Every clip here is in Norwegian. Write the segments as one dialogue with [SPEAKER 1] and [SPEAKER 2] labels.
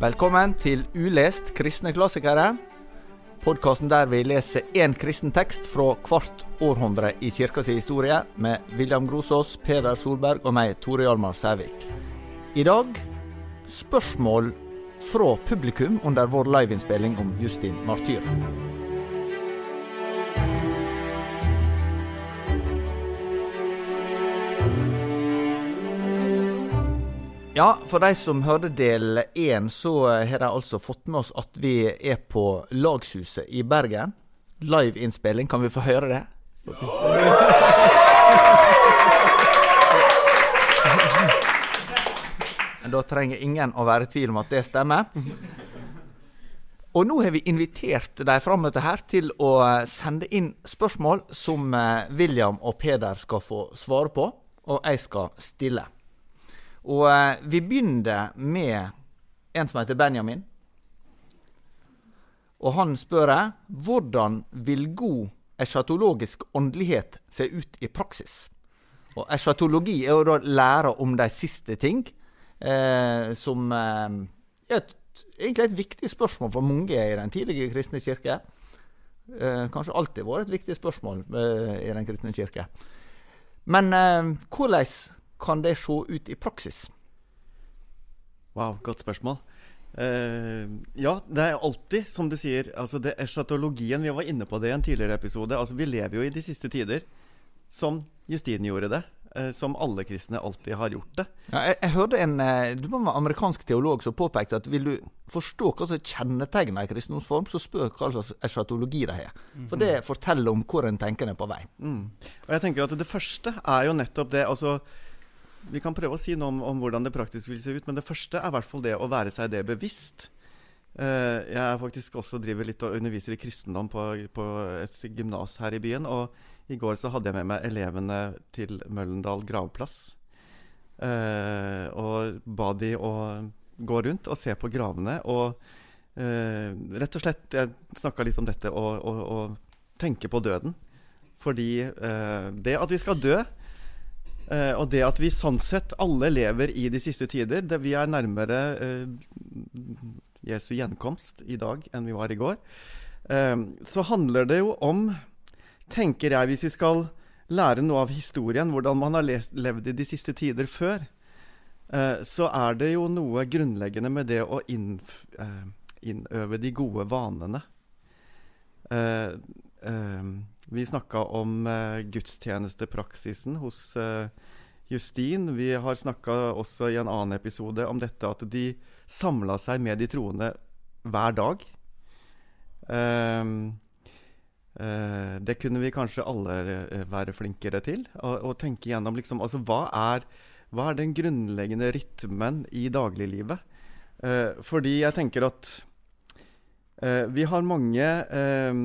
[SPEAKER 1] Velkommen til Ulest kristne klassikere. Podkasten der vi leser én kristen tekst fra hvert århundre i kirkas historie, med William Grosås, Peder Solberg og meg, Tore Hjalmar Sævik. I dag spørsmål fra publikum under vår liveinnspilling om Justin Martyr. Ja, for de som hørte del én, så har de altså fått med oss at vi er på Lagshuset i Bergen. Liveinnspilling, kan vi få høre det? Da trenger ingen å være i tvil om at det stemmer. Og nå har vi invitert de frammøtte her til å sende inn spørsmål som eh, William og Peder skal få svare på, og jeg skal stille. Og eh, vi begynner med en som heter Benjamin. Og han spør jeg, hvordan vil god eschatologisk åndelighet se ut i praksis? Og eschatologi er jo da lære om de siste ting, eh, som eh, er et, egentlig et viktig spørsmål for mange i den tidlige kristne kirke. Eh, kanskje alltid vært et viktig spørsmål eh, i den kristne kirke. Men eh, hvordan kan det se ut i praksis?
[SPEAKER 2] Wow, godt spørsmål. Uh, ja, det er alltid, som du sier, altså det eschatologien Vi var inne på det i en tidligere episode. Altså Vi lever jo i de siste tider som Justine gjorde det. eh, som alle kristne alltid har gjort det.
[SPEAKER 1] Ja, jeg, jeg hørte en eh, det var en amerikansk teolog som påpekte at vil du forstå hva som kjennetegner en kristendomsform, så spør hva slags eschatologi de har. For det forteller om hvor en tenker en er på vei.
[SPEAKER 2] Mm. Og jeg tenker at Det første er jo nettopp det. altså Vi kan prøve å si noe om, om hvordan det praktisk vil se ut, men det første er i hvert fall det å være seg det bevisst. Uh, jeg er faktisk også driver litt og underviser i kristendom på, på et gymnas her i byen. Og i går så hadde jeg med meg elevene til Møllendal gravplass. Uh, og ba de å gå rundt og se på gravene. Og uh, rett og slett Jeg snakka litt om dette å tenke på døden. Fordi det at vi skal dø, eh, og det at vi sånn sett alle lever i de siste tider det, Vi er nærmere eh, Jesu gjenkomst i dag enn vi var i går. Eh, så handler det jo om, tenker jeg, hvis vi skal lære noe av historien, hvordan man har levd i de siste tider før, så er det jo noe grunnleggende med det å inn, innøve de gode vanene. Vi snakka om eh, gudstjenestepraksisen hos eh, Justin. Vi har snakka også i en annen episode om dette at de samla seg med de troende hver dag. Eh, eh, det kunne vi kanskje alle eh, være flinkere til. Å tenke gjennom liksom, altså, hva, er, hva er den grunnleggende rytmen i dagliglivet? Eh, fordi jeg tenker at eh, vi har mange eh,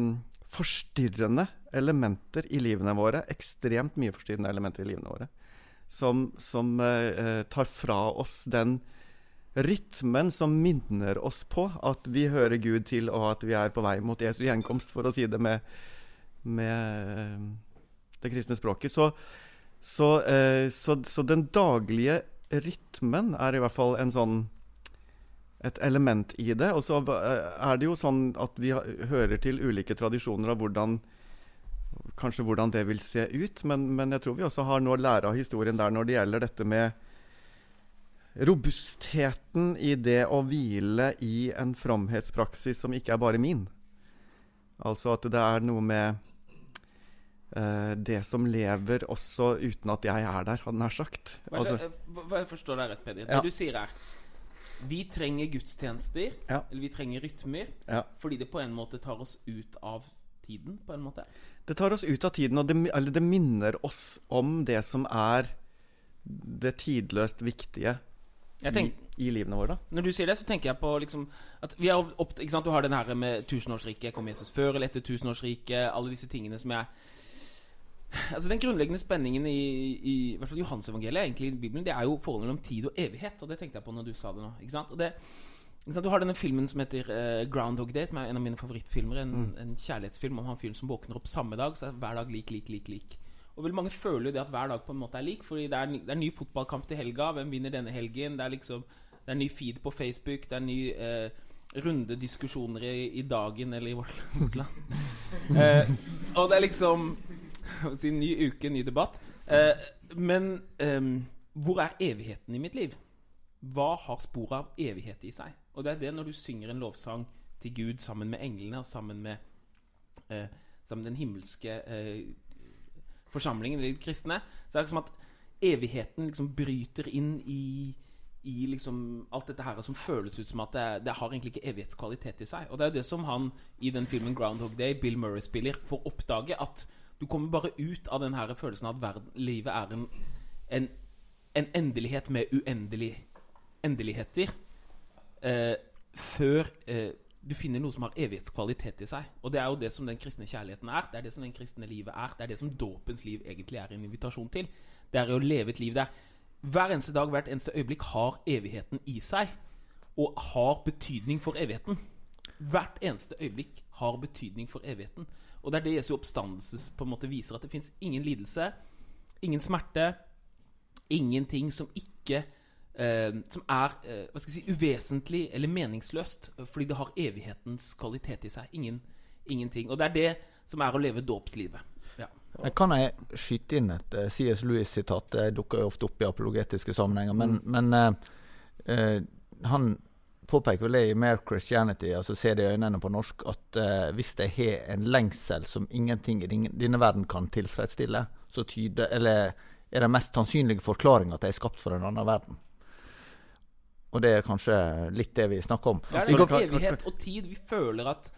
[SPEAKER 2] forstyrrende elementer i livene våre. Ekstremt mye forstyrrende elementer i livene våre. Som, som eh, tar fra oss den rytmen som minner oss på at vi hører Gud til, og at vi er på vei mot Jesu gjenkomst, for å si det med, med eh, det kristne språket. Så, så, eh, så, så den daglige rytmen er i hvert fall en sånn et element i det. Og så eh, er det jo sånn at vi hører til ulike tradisjoner av hvordan Kanskje hvordan det vil se ut, men, men jeg tror vi også har noe å lære av historien der når det gjelder dette med robustheten i det å hvile i en fromhetspraksis som ikke er bare min. Altså at det er noe med uh, det som lever også uten at jeg er der, hadde nær sagt. Altså,
[SPEAKER 3] hva, hva jeg forstår deg rett, Peder.
[SPEAKER 2] Ja.
[SPEAKER 3] Det du sier er Vi trenger gudstjenester,
[SPEAKER 2] Ja.
[SPEAKER 3] eller vi trenger rytmer,
[SPEAKER 2] ja.
[SPEAKER 3] fordi det på en måte tar oss ut av tiden, på en måte.
[SPEAKER 2] Det tar oss ut av tiden, og det, eller det minner oss om det som er det tidløst viktige
[SPEAKER 3] Jeg
[SPEAKER 2] i, i livene våre. da.
[SPEAKER 3] når du sier det, så tenker jeg på liksom at vi er opp, ikke sant? Du har den her med tusenårsriket. Kom Jesus før eller etter tusenårsriket? Alle disse tingene som jeg Altså Den grunnleggende spenningen i, i, i hvert fall Johansevangeliet egentlig i Bibelen, det er jo forholdet mellom tid og evighet. Og det tenkte jeg på når du sa det nå. Ikke sant? Og det, ikke sant? Du har denne filmen som heter uh, Groundhog Day, som er en av mine favorittfilmer. En, en kjærlighetsfilm om han fyren som våkner opp samme dag, så er hver dag lik, lik, lik, lik. Og veldig mange føler jo det at hver dag på en måte er lik, fordi det er, det er ny fotballkamp til helga. Hvem vinner denne helgen? Det er liksom Det er ny feed på Facebook. Det er ny uh, runde diskusjoner i, i Dagen eller i vårt, vårt land. Eh, og det er liksom si, Ny uke, ny debatt. Eh, men eh, hvor er evigheten i mitt liv? Hva har sporet av evighet i seg? Og det er det når du synger en lovsang til Gud sammen med englene og sammen med, eh, sammen med den himmelske eh, forsamlingen, de kristne, så er det som at evigheten liksom bryter inn i, i liksom alt dette her som føles ut som at det, det har egentlig ikke evighetskvalitet i seg. Og det er jo det som han i den filmen 'Groundhog Day', Bill Murray spiller, får oppdage. At du kommer bare ut av den her følelsen av at verden, livet er en, en, en endelighet med uendelig endeligheter. Eh, før eh, du finner noe som har evighetskvalitet i seg. Og det er jo det som den kristne kjærligheten er. Det er det som den kristne livet er. Det er det som dåpens liv egentlig er en invitasjon til. Det er å leve et liv der hver eneste dag, hvert eneste øyeblikk har evigheten i seg. Og har betydning for evigheten. Hvert eneste øyeblikk har betydning for evigheten. Og det er det Jesu oppstandelse på en måte viser. At det fins ingen lidelse, ingen smerte, ingenting som ikke eh, Som er eh, hva skal jeg si, uvesentlig eller meningsløst fordi det har evighetens kvalitet i seg. Ingen, ingenting. Og det er det som er å leve dåpslivet. Ja.
[SPEAKER 1] Kan jeg skyte inn et uh, C.S. Lewis-sitat? Det dukker jo ofte opp i apologetiske sammenhenger. Men, mm. men uh, uh, han påpeker vel det i Mere Christianity, altså Se det i øynene på norsk, at hvis jeg har en lengsel som ingenting i denne verden kan tilfredsstille, så tyder, eller er den mest sannsynlige forklaringa at jeg er skapt for en annen verden. Og det er kanskje litt det vi snakker om.
[SPEAKER 3] Det er liksom evighet og tid. Vi føler at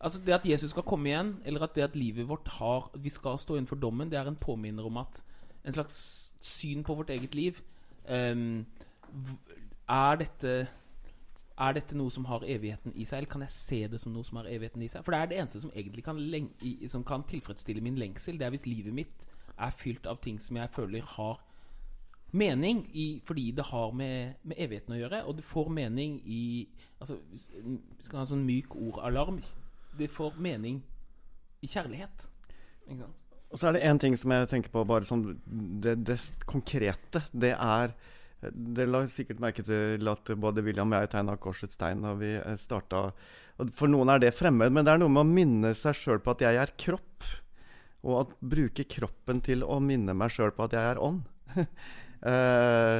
[SPEAKER 3] Altså Det at Jesus skal komme igjen, eller at det at livet vårt har Vi skal stå innenfor dommen, det er en påminner om at En slags syn på vårt eget liv. Um, er dette Er dette noe som har evigheten i seg, eller kan jeg se det som noe som har evigheten i seg? For det er det eneste som egentlig kan, som kan tilfredsstille min lengsel. Det er hvis livet mitt er fylt av ting som jeg føler har mening i, fordi det har med, med, evigheten å gjøre. Og det får mening i altså, Vi skal ha en sånn myk ordalarm. Det får mening i kjærlighet. Ikke sant?
[SPEAKER 2] Og så er det én ting som jeg tenker på, bare sånn det, det konkrete. Det er Dere la sikkert merke til at både William og jeg tegna korsets tegn da vi eh, starta. For noen er det fremmed, men det er noe med å minne seg sjøl på at jeg er kropp. Og å bruke kroppen til å minne meg sjøl på at jeg er ånd. Eh,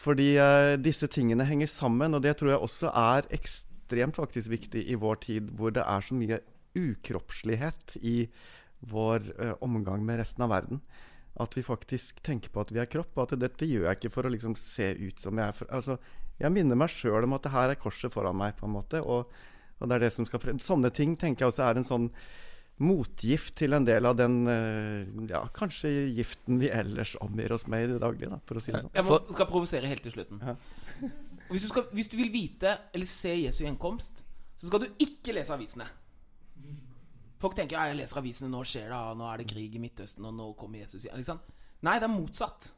[SPEAKER 2] fordi eh, disse tingene henger sammen, og det tror jeg også er ekstremt faktisk viktig i vår tid, hvor det er så mye ukroppslighet i vår omgang med resten av verden. At vi faktisk tenker på at vi er kropp, og at dette gjør jeg ikke for å liksom se ut som jeg er. Altså, jeg minner meg sjøl om at det her er korset foran meg, på en måte. Og, og det er det som skal frem. Sånne ting tenker jeg også er en sånn motgift til en del av den eh, ja, kanskje giften vi ellers omgir oss med i det daglige. Da, for å si det sånn.
[SPEAKER 3] Jeg må, skal provosere helt til slutten. Ja. Hvis, du skal, hvis, du vil vite eller se Jesu gjenkomst, så skal du ikke lese avisene. Folk tenker ja, jeg leser avisene, nå skjer det, nå er det krig i Midtøsten, og nå kommer Jesus. Liksom. Nei, det er motsatt.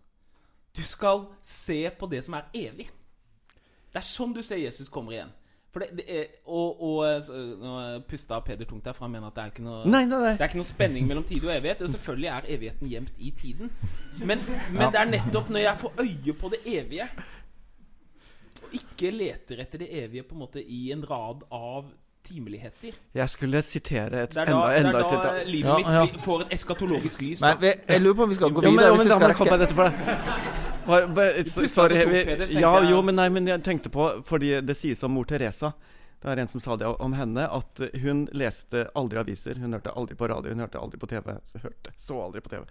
[SPEAKER 3] Du skal se på det som er evig. Det er sånn du ser Jesus kommer igjen. For det, det er, og, og så, Nå pusta Peder tungt der, for han mener at det er ikke noe
[SPEAKER 2] nei, nei, nei.
[SPEAKER 3] Det er ikke noe spenning mellom tid og evighet. Og selvfølgelig er evigheten gjemt i tiden. Men, men ja. det er nettopp når jeg får øye på det evige, og ikke leter etter det evige på en måte i en rad av timeligheter
[SPEAKER 2] Jeg skulle sitere et
[SPEAKER 3] da, enda, enda et sitat. Det er da livet ja, mitt får et eskatologisk lys.
[SPEAKER 1] Men, jeg lurer på om vi skal gå videre.
[SPEAKER 2] Jo, men, jo, men, hvis vi skal rekke Bare, bare, sorry, vi, ja, jo, men, nei, men jeg tenkte på Fordi det sies om mor Teresa. Det er en som sa det om henne, at hun leste aldri aviser. Hun hørte aldri på radio, hun hørte aldri på TV. Hørte, så aldri på TV.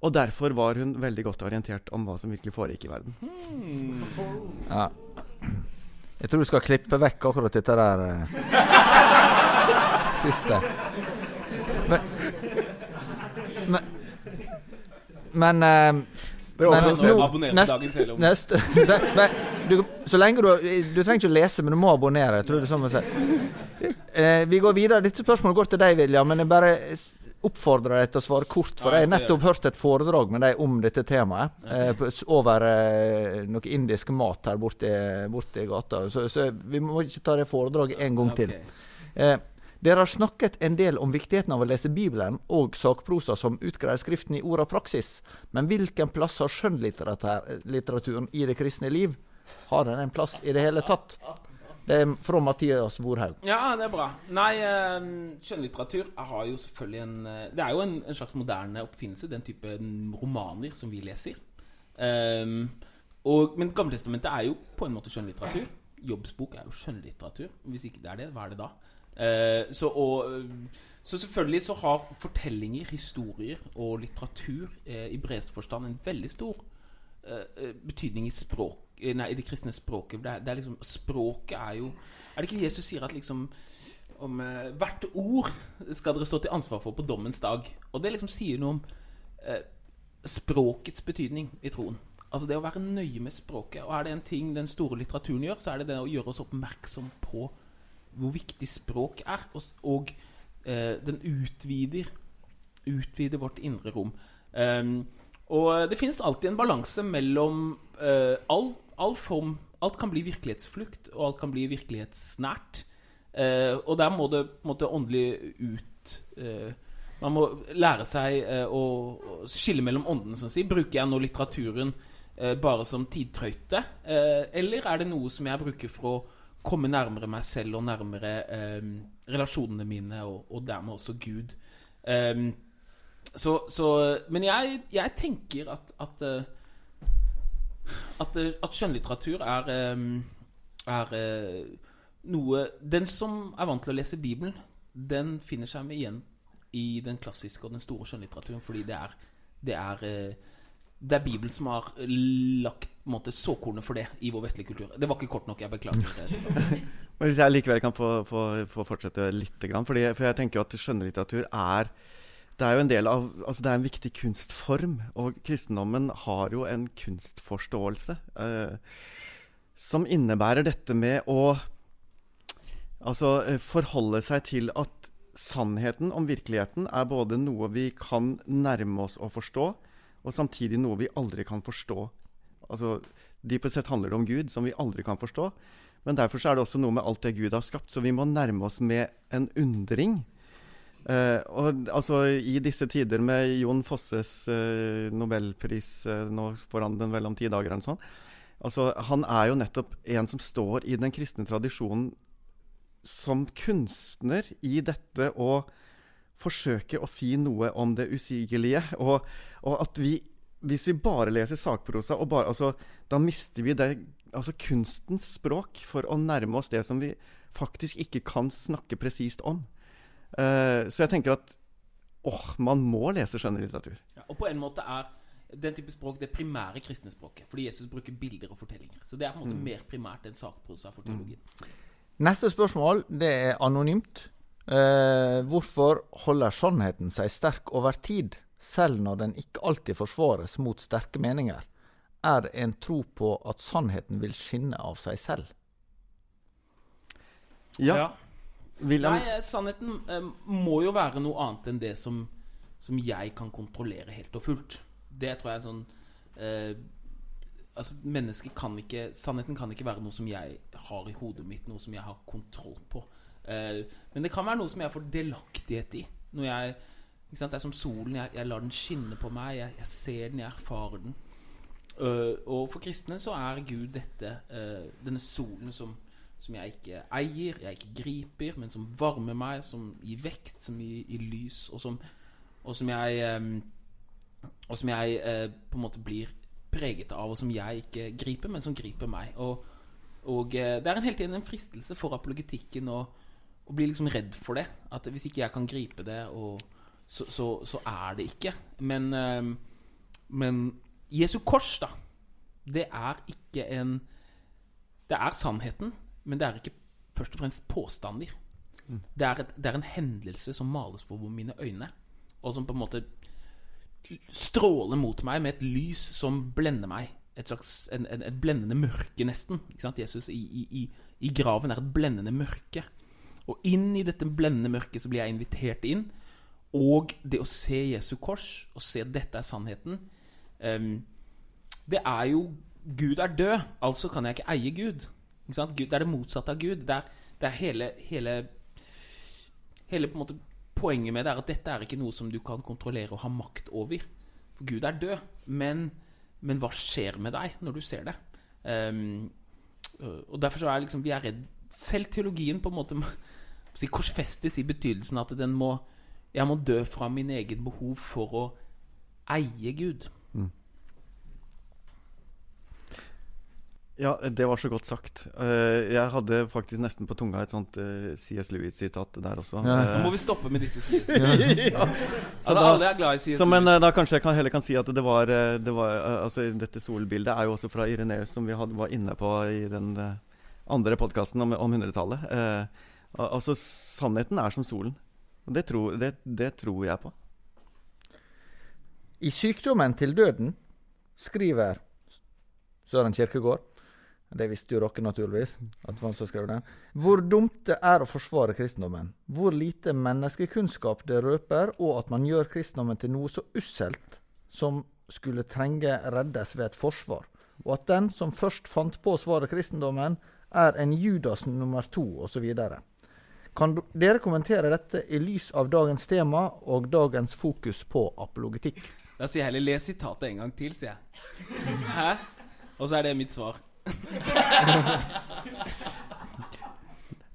[SPEAKER 2] Og derfor var hun veldig godt orientert om hva som virkelig foregikk i verden. Hmm.
[SPEAKER 1] Ja. Jeg tror du skal klippe vekk akkurat dette der eh. Siste. Men Men, men eh,
[SPEAKER 3] men nå, neste,
[SPEAKER 1] neste du, Så lenge du Du trenger ikke å lese, men du må abonnere. Tror du sånn eh, Vi går videre. Dette spørsmålet går til deg, William. Men jeg bare oppfordrer deg til å svare kort. For jeg har nettopp hørt et foredrag med deg om dette temaet. Eh, over eh, noe indisk mat her borte, borte i gata. Så, så, vi må ikke ta det foredraget en gang til. Eh, dere har snakket en del om viktigheten av å lese Bibelen og sakprosa som utgreier Skriften i ord og praksis, men hvilken plass har skjønnlitteraturen i det kristne liv? Har den en plass i det hele tatt? Det er fra Mathias Vorhaug.
[SPEAKER 3] Ja, det er bra. Nei, eh, skjønnlitteratur har jo selvfølgelig en eh, Det er jo en, en slags moderne oppfinnelse, den type romaner som vi leser. Um, og, men Gamletestamentet er jo på en måte skjønnlitteratur. Jobbsbok er jo skjønnlitteratur. Hvis ikke det er det, hva er det da? Uh, så, og, så, selvfølgelig så har fortellinger, historier og litteratur eh, i bredeste forstand en veldig stor eh, betydning i språk Nei, i det kristne språket. Det er, det er, liksom Språket er jo Er det ikke Jesus sier at liksom om hvert ord skal dere stå til ansvar for på dommens dag? Og det liksom sier noe om språkets betydning i troen. Altså det å være nøye med språket. Og er det en ting den store litteraturen gjør, så er det det å gjøre oss oppmerksom på hvor viktig språk er. Og, og eh, den utvider, utvider vårt indre rom. Um, og det finnes alltid en balanse mellom uh, all, all, form Alt kan bli virkelighetsflukt, og alt kan bli virkelighetsnært. Uh, og der må det på en måte åndelig ut uh, Man må lære seg å, å, skille mellom åndene, som si. Bruker jeg nå litteraturen bare som tidtrøyte? Eller er det noe som jeg bruker for å komme nærmere meg selv og nærmere um, relasjonene mine, og, og, dermed også Gud? Um, så, så, Men jeg, jeg tenker at at, eh, at, eh, at skjønnlitteratur er, er noe Den som er vant til å lese Bibelen, den finner seg med igjen i den klassiske og den store skjønnlitteraturen, fordi det er, det er det er Bibelen som har lagt måte, såkornet for det i vår vestlige kultur. Det var ikke kort nok. Jeg beklager.
[SPEAKER 2] Hvis jeg likevel kan få, få, få fortsette litt, fordi, for jeg tenker jo at skjønnlitteratur er det er jo en del av, altså det er en viktig kunstform, og kristendommen har jo en kunstforståelse eh, som innebærer dette med å altså, eh, forholde seg til at sannheten om virkeligheten er både noe vi kan nærme oss å forstå, og samtidig noe vi aldri kan forstå. Altså, Dypest sett handler det om Gud, som vi aldri kan forstå. Men derfor er det også noe med alt det Gud har skapt, så vi må nærme oss med en undring. Eh, og altså, I disse tider med Jon Fosses eh, nobelpris eh, Nå får han den vel om ti dager, eller sånn. Altså, han er jo nettopp en som står i den kristne tradisjonen som kunstner i dette å forsøke å si noe om det usigelige. Og, og at vi, hvis vi bare leser sakprosa, bare, altså, da mister vi det, altså kunstens språk for å nærme oss det som vi faktisk ikke kan snakke presist om. Uh, så jeg tenker at åh, man må lese skjønnlitteratur.
[SPEAKER 3] Ja, og på en måte er den type språk det primære kristne språket. Fordi Jesus bruker bilder og fortellinger. Så det er på en måte mm. mer primært enn sakprosa for teologien. Mm.
[SPEAKER 1] Neste spørsmål det er anonymt. Eh, hvorfor holder sannheten seg sterk over tid, selv når den ikke alltid forsvares mot sterke meninger? Er det en tro på at sannheten vil skinne av seg selv?
[SPEAKER 3] Ja. ja. Nei, sannheten eh, må jo være noe annet enn det som, som, jeg kan kontrollere helt og fullt. Det tror jeg er sånn eh, Altså, mennesket kan ikke Sannheten kan ikke være noe som jeg har i hodet mitt, noe som jeg har kontroll på. Uh, men det kan være noe som jeg får delaktighet i. Når jeg, Det er som solen. Jeg, jeg, lar den skinne på meg. Jeg, jeg ser den, jeg erfarer den. Uh, og for kristne så er Gud dette, uh, denne solen som, som, jeg ikke eier, jeg ikke griper, men som varmer meg, som gir vekt, som gir, gir lys, og som, og som jeg Og som jeg på en måte blir preget av, og som jeg ikke griper, men som griper meg. Og, og det er en helt tiden en fristelse for apologetikken å og blir liksom redd for det. At hvis ikke jeg kan gripe det, så, så, så, er det ikke. Men, øh, men Jesu kors, da, det er ikke en Det er sannheten, men det er ikke først og fremst påstander. Mm. Det, er et, det, er en hendelse som males på mine øyne, og som på en måte stråler mot meg med et lys som blender meg. Et slags en, en, et blendende mørke, nesten. Jesus i, i, i, graven er et blendende mørke. Og inn i dette blendende mørket så blir jeg invitert inn. Og det å se Jesu kors, og se at dette er sannheten um, Det er jo Gud er død, altså kan jeg ikke eie Gud. Ikke Gud det er det motsatte av Gud. Det er, det er hele, hele, hele måte, Poenget med det er at dette er ikke noe som du kan kontrollere og ha makt over. For Gud er død. Men, men hva skjer med deg når du ser det? Um, Og derfor så er liksom vi er redd Selv teologien på en måte må si, korsfestes i betydelsen at den må Jeg må dø fra min egen behov for å eie Gud.
[SPEAKER 2] Ja, det var så godt sagt. Eh, jeg hadde faktisk nesten på tunga et sånt eh, CS Lewis-sitat der også.
[SPEAKER 1] Ja.
[SPEAKER 3] Nå
[SPEAKER 2] Eh,
[SPEAKER 3] må vi stoppe med disse sidene.
[SPEAKER 2] ja.
[SPEAKER 3] Så
[SPEAKER 2] da-
[SPEAKER 3] alle er glad i
[SPEAKER 2] Så, men da kanskje jeg kan, heller kan si at det var, det var Altså Dette solbildet er jo også fra Ireneus, som vi hadde, var inne på i den andre podkasten om, om 100-tallet. Al- altså Sannheten er som solen. Og det, tror- det, det tror jeg på.
[SPEAKER 1] I 'Sykdommen til døden' skriver Søren Kierkegaard Det visste jo dere naturligvis, at det han som skrev den. Hvor dumt det er å forsvare kristendommen. Hvor lite menneskekunnskap det røper, og at man gjør kristendommen til noe så usselt som skulle trenge reddes ved et forsvar. Og at den som først fant på å svare kristendommen, er en Judas nummer to, osv. Kan dere kommentere dette i lys av dagens tema og dagens fokus på apologetikk?
[SPEAKER 3] Da sier jeg heller les sitatet en gang til, sier jeg. Hæ? Og så er det mitt svar.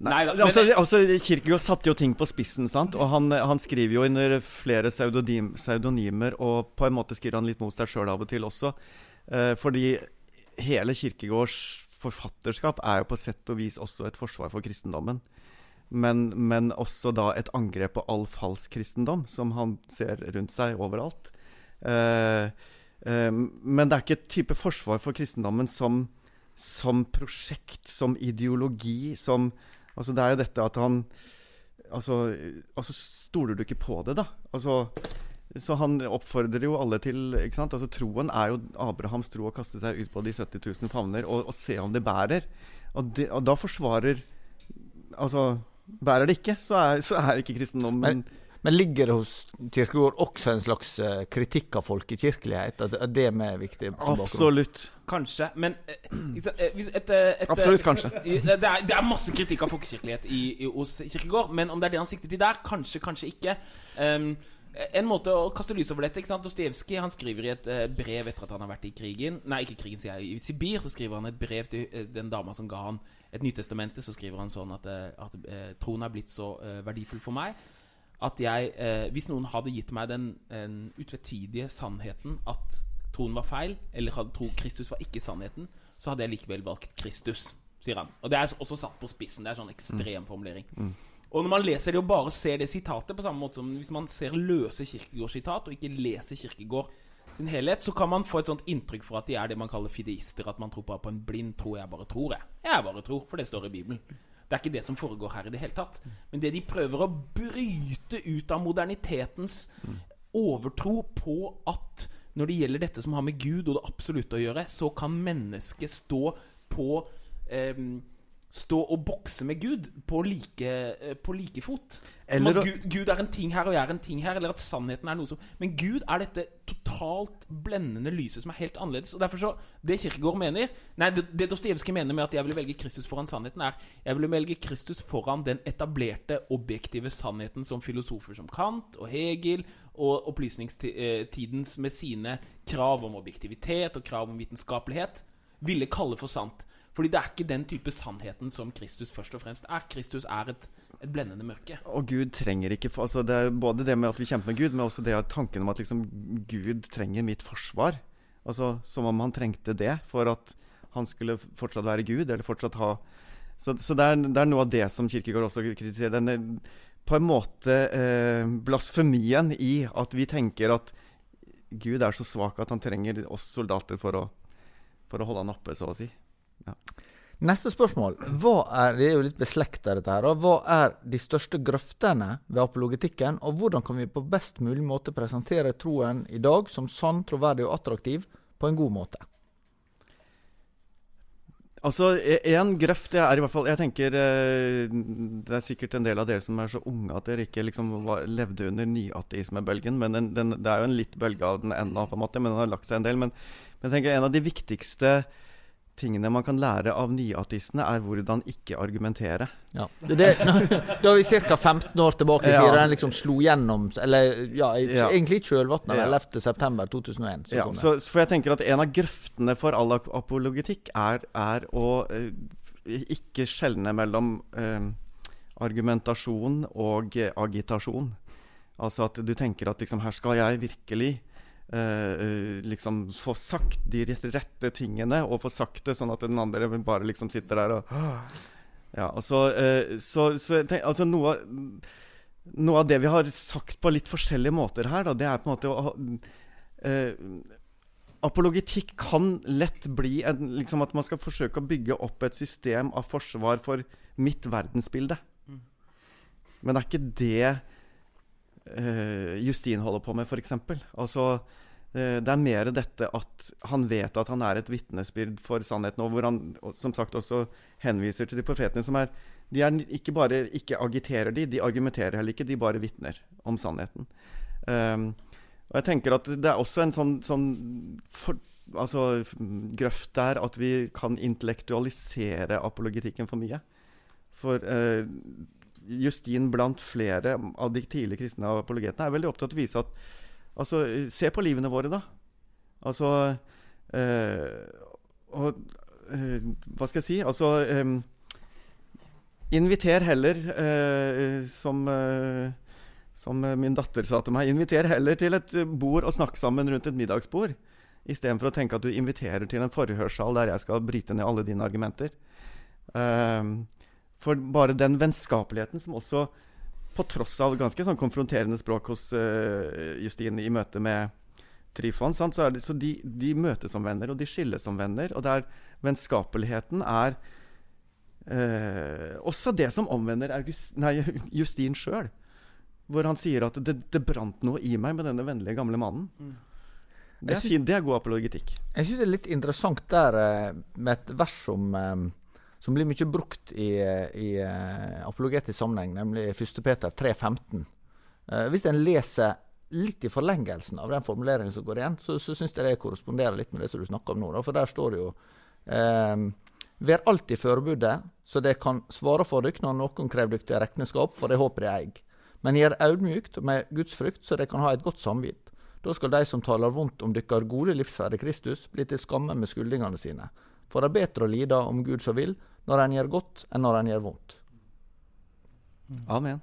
[SPEAKER 3] Nei da,
[SPEAKER 2] altså, altså, Kirkegård satte jo ting på spissen, sant? og han, han skriver jo under flere pseudonym, pseudonymer, og på en måte skriver han litt mot seg sjøl av og til også. Eh, fordi hele Kirkegårds forfatterskap er jo på sett og vis også et forsvar for kristendommen. Men, men også da et angrep på all falsk kristendom, som han ser rundt seg overalt. Eh, eh, men det er ikke et type forsvar for kristendommen som, som prosjekt, som ideologi, som Altså, det er jo dette at han Altså, altså stoler du ikke på det, da? Altså så han oppfordrer jo alle til ikke sant? Altså Troen er jo Abrahams tro å kaste seg ut på de 70 000 favner og, og se om det bærer. Og, de, og da forsvarer Altså Bærer det ikke, så er, så er ikke kristendom
[SPEAKER 1] Men- Men ligger det hos Kirkegård også en slags eh, kritikk av folkekirkelighet? At det er mer viktig?
[SPEAKER 2] Absolutt.
[SPEAKER 3] Kanskje, men eh, eh, et, eh, et,
[SPEAKER 2] Absolutt, kanskje.
[SPEAKER 3] Det er, det er masse kritikk av folkekirkelighet i, i, hos Kirkegård, men om det er det han sikter til der, kanskje, kanskje ikke. Um, en måte å kaste lys over dette ikke sant? Dostojevskij han skriver i et brev etter at han har vært i krigen Nei, ikke krigen, sier jeg. I Sibir så skriver han et brev til den dama som ga han et Nytestamentet. Så skriver han sånn at, eh, at eh, troen er blitt så eh, verdifull for meg at jeg Hvis noen hadde gitt meg den, den utvetydige sannheten at troen var feil, eller hadde tro Kristus var ikke sannheten, så hadde jeg likevel valgt Kristus, sier han. Og det er også satt på spissen. Det er sånn ekstrem formulering. Og når man leser det og bare ser det sitatet, på samme måte som hvis man ser løse Kirkegårds sitat og ikke leser Kirkegård sin helhet, så kan man få et sånt inntrykk for at de er det man kaller fideister. At man tror bare på en blind tro. Jeg bare tror, jeg. Jeg bare tror, for det står i Bibelen. Det er ikke det som foregår her i det hele tatt. Men det de prøver å bryte ut av modernitetens overtro på at når det gjelder dette som har med Gud og det absolutte å gjøre, så kan mennesket stå på ehm, Stå og bokse med Gud på like, eh, på like fot.
[SPEAKER 2] Eller
[SPEAKER 3] Gud, Gud er en ting her, og jeg er en ting her. Eller at sannheten er noe som Men Gud er dette totalt blendende lyset som er helt annerledes. Og derfor så Det Kirkegård mener Nei, det, det Dostojevskij mener med at jeg ville velge Kristus foran sannheten, er jeg ville velge Kristus foran den etablerte, objektive sannheten som filosofer som Kant og Hegel og opplysningstidens med sine krav om objektivitet og krav om vitenskapelighet ville kalle for sant. Fordi det er ikke den type sannheten som Kristus først og fremst er. Kristus er et, et blendende mørke.
[SPEAKER 2] Og Gud trenger ikke altså Det er både det med at vi kjemper med Gud, men også det tanken om at liksom Gud trenger mitt forsvar. Altså Som om han trengte det for at han skulle fortsatt være Gud, eller fortsatt ha Så, så det, er, det er noe av det som Kirkegård også kritiserer. Denne på en måte eh, blasfemien i at vi tenker at Gud er så svak at han trenger oss soldater for å, for å holde han oppe, så å si.
[SPEAKER 1] Neste spørsmål. Hva er, det er jo litt beslekta, dette her. Hva er de største grøftene ved apologetikken, og hvordan kan vi på best mulig måte presentere troen i dag som sann, troverdig og attraktiv på en god måte?
[SPEAKER 2] Altså, én En grøft det er i hvert fall Jeg tenker eh, Det er sikkert en del av dere som er så unge at dere ikke liksom var, levde under nyateismebølgen. Men den, den, det er jo en litt bølge av den ennå, på en måte, men den har lagt seg en del. Men, men jeg tenker en av de viktigste tingene man kan lære av nyateistene, er hvordan ikke argumentere.
[SPEAKER 1] Ja. Det, da er vi ca. 15 år tilbake
[SPEAKER 2] Ja.
[SPEAKER 1] siden den liksom slo gjennom Eller ja,
[SPEAKER 2] Ja.
[SPEAKER 1] egentlig i kjølvannet av
[SPEAKER 2] Ja.
[SPEAKER 1] 11.9.2001.
[SPEAKER 2] Ja, så, så for jeg tenker at En av grøftene for all apologitikk er, er å eh, ikke skjelne mellom eh, argumentasjon og agitasjon. Altså at du tenker at liksom, her skal jeg virkelig eh, eh, liksom få sagt de rette tingene, og få sagt det sånn at den andre bare liksom sitter der og Ja, og så, eh, så, så tenk, altså noe, av- noe av det vi har sagt på litt forskjellige måter her, da, det er på en måte å eh, Apologetikk kan lett bli en, liksom at man skal forsøke å bygge opp et system av forsvar for mitt verdensbilde.
[SPEAKER 3] Mm.
[SPEAKER 2] Men det er ikke det Justin holder på med, f.eks. Altså, eh, det er mer dette at han vet at han er et vitnesbyrd for sannheten, og hvor han som sagt også henviser til de profetene som er De er ikke bare ikke agiterer de, de argumenterer heller ikke, de bare vitner om sannheten. Um, og jeg tenker at det er også en sånn, sånn for, altså, grøft der at vi kan intellektualisere apologetikken for mye. For eh, Justin blant flere av de tidlige kristne apologetene er veldig opptatt av å vise at Altså, se på livene våre, da. Altså øh, Og øh, hva skal jeg si? Altså øh, Inviter heller, som som min datter sa til meg, inviter heller til et bord og snakk sammen rundt et middagsbord. Istedenfor å tenke at du inviterer til en forhørssal der jeg skal bryte ned alle dine argumenter. Ehm, for bare den vennskapeligheten som også, på tross av ganske sånn konfronterende språk hos uh, Justine i møte med Trifon, sant, så, det, så de, de møtes som venner, og de skilles som venner. Og der vennskapeligheten er uh, også det som omvender August, nei, Justin sjøl. Hvor han sier at det, det brant noe i meg med denne vennlige gamle mannen.
[SPEAKER 3] Mm.
[SPEAKER 2] Det er, synes, det er god apologetikk.
[SPEAKER 1] Jeg syns det er litt interessant der eh, med et vers som, eh, som blir mye brukt i, i eh, apologetisk sammenheng, nemlig 1. Peter 3,15. Eh, hvis en leser litt i forlengelsen av den formuleringen som går igjen, så, så syns jeg det korresponderer litt med det som du snakker om nå. Da, for der står det jo eh, Vær alltid forberedt, så det kan svare for dere når noen krever til regnskap for det håper de eier. Men gjør audmjukt med Guds frykt, så de kan ha et godt samvitt. Da skal de som taler vondt om dykkar gode livsferd i Kristus, bli til skamme med skuldingene sine. For det er bedre å lide om Gud så vil, når en gjør godt, enn når en gjør vondt.
[SPEAKER 2] Amen.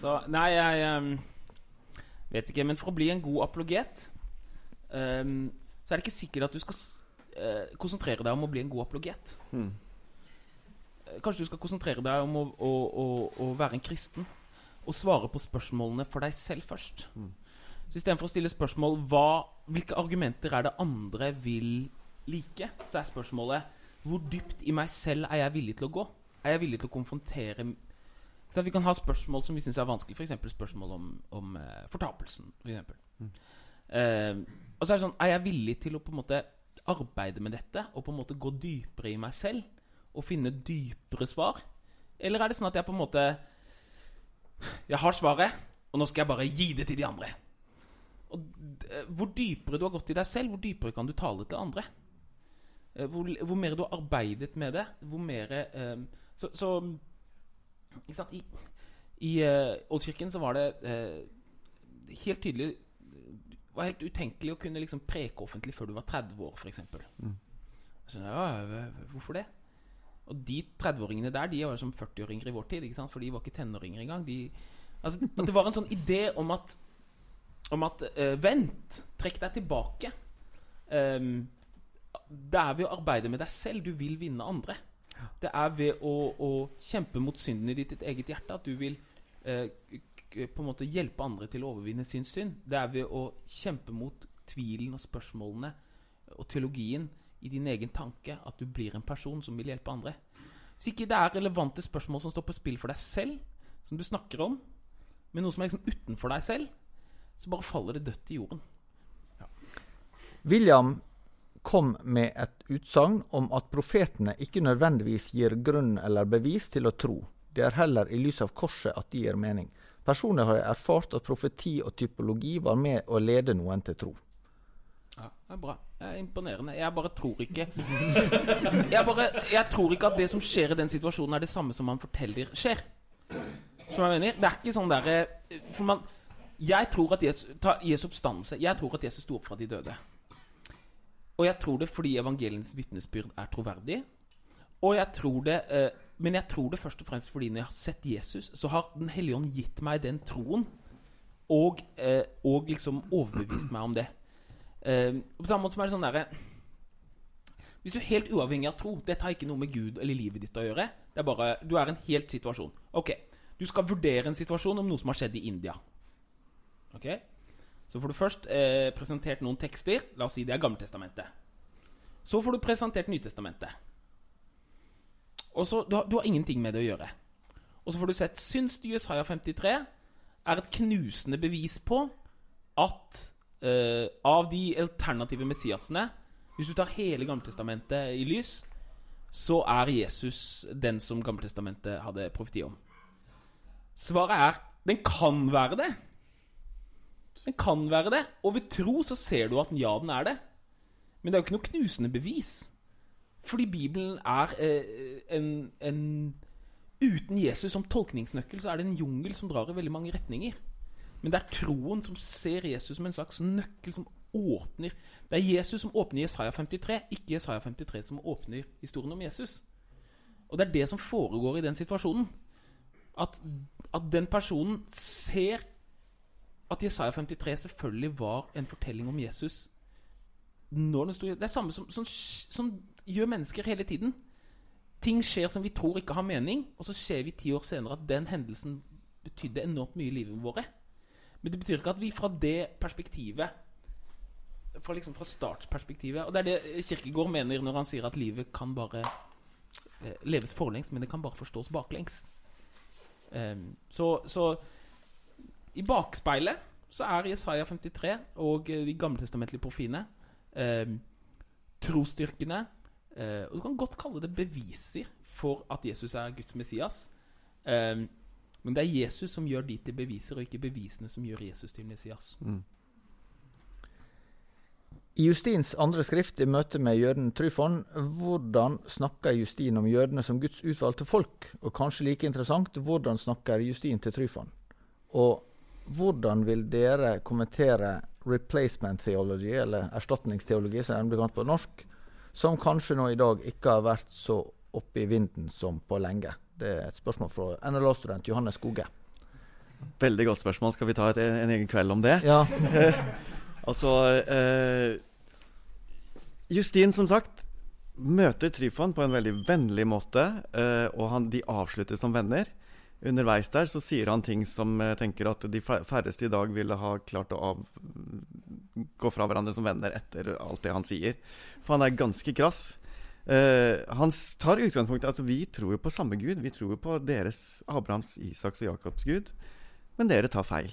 [SPEAKER 3] Så nei, jeg um, vet ikke. Men for å bli en god apologet, um, så er det ikke sikkert at du skal eh, konsentrere deg om å bli en god apologet.
[SPEAKER 2] Mm.
[SPEAKER 3] Kanskje du skal konsentrere deg om å, å, å, å være en kristen og svare på spørsmålene for deg selv først.
[SPEAKER 2] Mm.
[SPEAKER 3] Så istedenfor å stille spørsmål hva, hvilke argumenter er det andre vil like, så er spørsmålet hvor dypt i meg selv er jeg villig til å gå? Er jeg villig til å konfrontere så? Vi kan ha spørsmål som vi syns er vanskelig, f.eks. spørsmål om, om uh, fortapelsen. For.
[SPEAKER 2] Mm.
[SPEAKER 3] uh, og så er det sånn Er jeg villig til å på en måte arbeide med dette og på en måte gå dypere i meg selv og finne dypere svar? Eller er det sånn at jeg på en måte Jeg har svaret, og nå skal jeg bare gi det til de andre. Og eh, Hvor dypere du har gått i deg selv, hvor dypere kan du tale til andre? Eh, Hvor, hvor mer du har arbeidet med det, hvor mer eh, Så, så ikke sant? I, i eh, Oldkirken så var det eh, helt tydelig Det var helt utenkelig å kunne liksom preke offentlig før du var 30 år, f.eks.
[SPEAKER 2] Mm.
[SPEAKER 3] Så, ja, hvorfor det? Og de 30-åringene der De var jo som 40-åringer i vår tid, ikke sant? for de var ikke tenåringer engang. De, altså, at det var en sånn idé om at Om at eh, Vent, trekk deg tilbake. Um, det er ved å arbeide med deg selv du vil vinne andre. Det er ved å, å kjempe mot synden i ditt, ditt eget hjerte at du vil eh, på en måte hjelpe andre til å overvinne sin synd. Det er ved å kjempe mot tvilen og spørsmålene og teologien i din egen tanke at du blir en person som vil hjelpe andre. Hvis ikke det er relevante spørsmål som står på spill for deg selv, som du snakker om, men noe som er liksom utenfor deg selv, så bare faller det dødt i jorden.
[SPEAKER 1] William kom med et utsagn om at profetene ikke nødvendigvis gir grunn eller bevis til å tro. Det er heller i lys av korset at de gir mening. Personlig har jeg erfart at profeti og typologi var med å lede noen til tro.
[SPEAKER 3] Ja, det er bra. Det er imponerende. Jeg bare tror ikke jeg, bare, jeg tror ikke at det som skjer i den situasjonen, er det samme som man forteller skjer. Som jeg mener? Det er ikke sånn derre For man Jeg tror at Jesus Ta Jesus oppstandelse. Jeg tror at Jesus sto opp fra de døde. Og jeg tror det fordi evangeliens vitnesbyrd er troverdig. Og jeg tror det eh, Men jeg tror det først og fremst fordi når jeg har sett Jesus, så har Den hellige ånd gitt meg den troen. Og, eh, og liksom overbevist meg om det. Eh, på samme måte som er det sånn derre Hvis du er helt uavhengig av tro Dette har ikke noe med Gud eller livet ditt å gjøre. Det er bare, Du er en helt situasjon. Ok, Du skal vurdere en situasjon om noe som har skjedd i India. Ok Så får du først eh, presentert noen tekster. La oss si det er Gammeltestamentet. Så får du presentert Nytestamentet. Og så, du har, du har ingenting med det å gjøre. Og så får du sett Syns du Jesaja 53 er et knusende bevis på at eh, av de alternative Messiasene Hvis du tar hele Gammeltestamentet i lys, så er Jesus den som Gammeltestamentet hadde profeti om. Svaret er den kan være det. Den kan være det. Og ved tro så ser du at ja, den er det. Men det er jo ikke noe knusende bevis. Fordi Bibelen er eh, en, en Uten Jesus som tolkningsnøkkel så er det en jungel som drar i veldig mange retninger. Men det er troen som ser Jesus som en slags nøkkel som åpner Det er Jesus som åpner Jesaja 53, ikke Jesaja 53 som åpner historien om Jesus. Og det er det som foregår i den situasjonen. At, at den personen ser at Jesaja 53 selvfølgelig var en fortelling om Jesus. Når den sto det er samme som, som, som gjør mennesker hele tiden. Ting skjer som vi tror ikke har mening, og så ser vi ti år senere at den hendelsen betydde enormt mye i livet vårt. Men det betyr ikke at vi fra det perspektivet Fra, liksom fra startperspektivet Og det er det Kirkegård mener når han sier at livet kan bare eh, leves forlengs, men det kan bare forstås baklengs. Um, så, så i bakspeilet så er Jesaja 53 og de gammeltestamentlige profiene eh, trosstyrkene eh, Og du kan godt kalle det beviser for at Jesus er Guds Messias. Eh, men det er Jesus som gjør de til beviser, og ikke bevisene som gjør Jesus til Messias.
[SPEAKER 2] Mm.
[SPEAKER 1] I Justins andre skrift i møte med jøden Tryfon, hvordan snakker Justin om jødene som Guds utvalgte folk? Og kanskje like interessant, hvordan snakker Justin til Tryfon? Og hvordan vil dere kommentere replacement theology, eller erstatningsteologi, som den blir kalt på norsk, som kanskje nå i dag ikke har vært så oppe i vinden som på lenge? Det er et spørsmål fra NLA-student Johannes Skoge.
[SPEAKER 2] Veldig godt spørsmål. Skal vi ta et, en egen kveld om det?
[SPEAKER 1] Ja.
[SPEAKER 2] altså eh, Justin, som sagt, møter Tryfon på en veldig vennlig måte, eh, og han, de avslutter som venner. Underveis der så sier han ting som jeg tenker at de færreste i dag ville ha klart å av, gå fra hverandre som venner etter alt det han sier. For han er ganske krass. Uh, han tar utgangspunkt i altså Vi tror jo på samme Gud. Vi tror jo på deres Abrahams, Isaks og Jakobs Gud. Men dere tar feil.